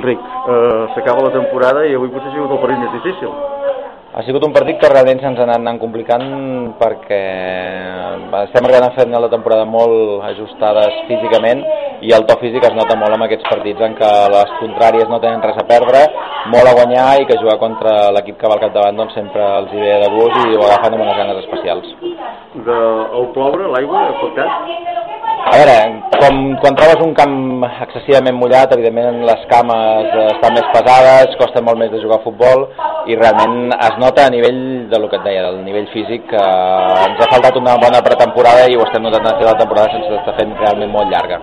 Enric, eh, s'acaba la temporada i avui potser ha sigut el partit més difícil. Ha sigut un partit que realment se'ns ha anat anant complicant perquè estem arribant a fer la temporada molt ajustades físicament i el to físic es nota molt en aquests partits en què les contràries no tenen res a perdre, molt a guanyar i que jugar contra l'equip que va al capdavant doncs sempre els hi ve de gust i ho agafen amb unes ganes especials. De, el ploure, l'aigua, ha afectat? A veure, com quan trobes un camp excessivament mullat, evidentment les cames estan més pesades, costa molt més de jugar a futbol i realment es nota a nivell de lo que et deia, del nivell físic, que ens ha faltat una bona pretemporada i ho estem notant a la temporada sense estar fent realment molt llarga.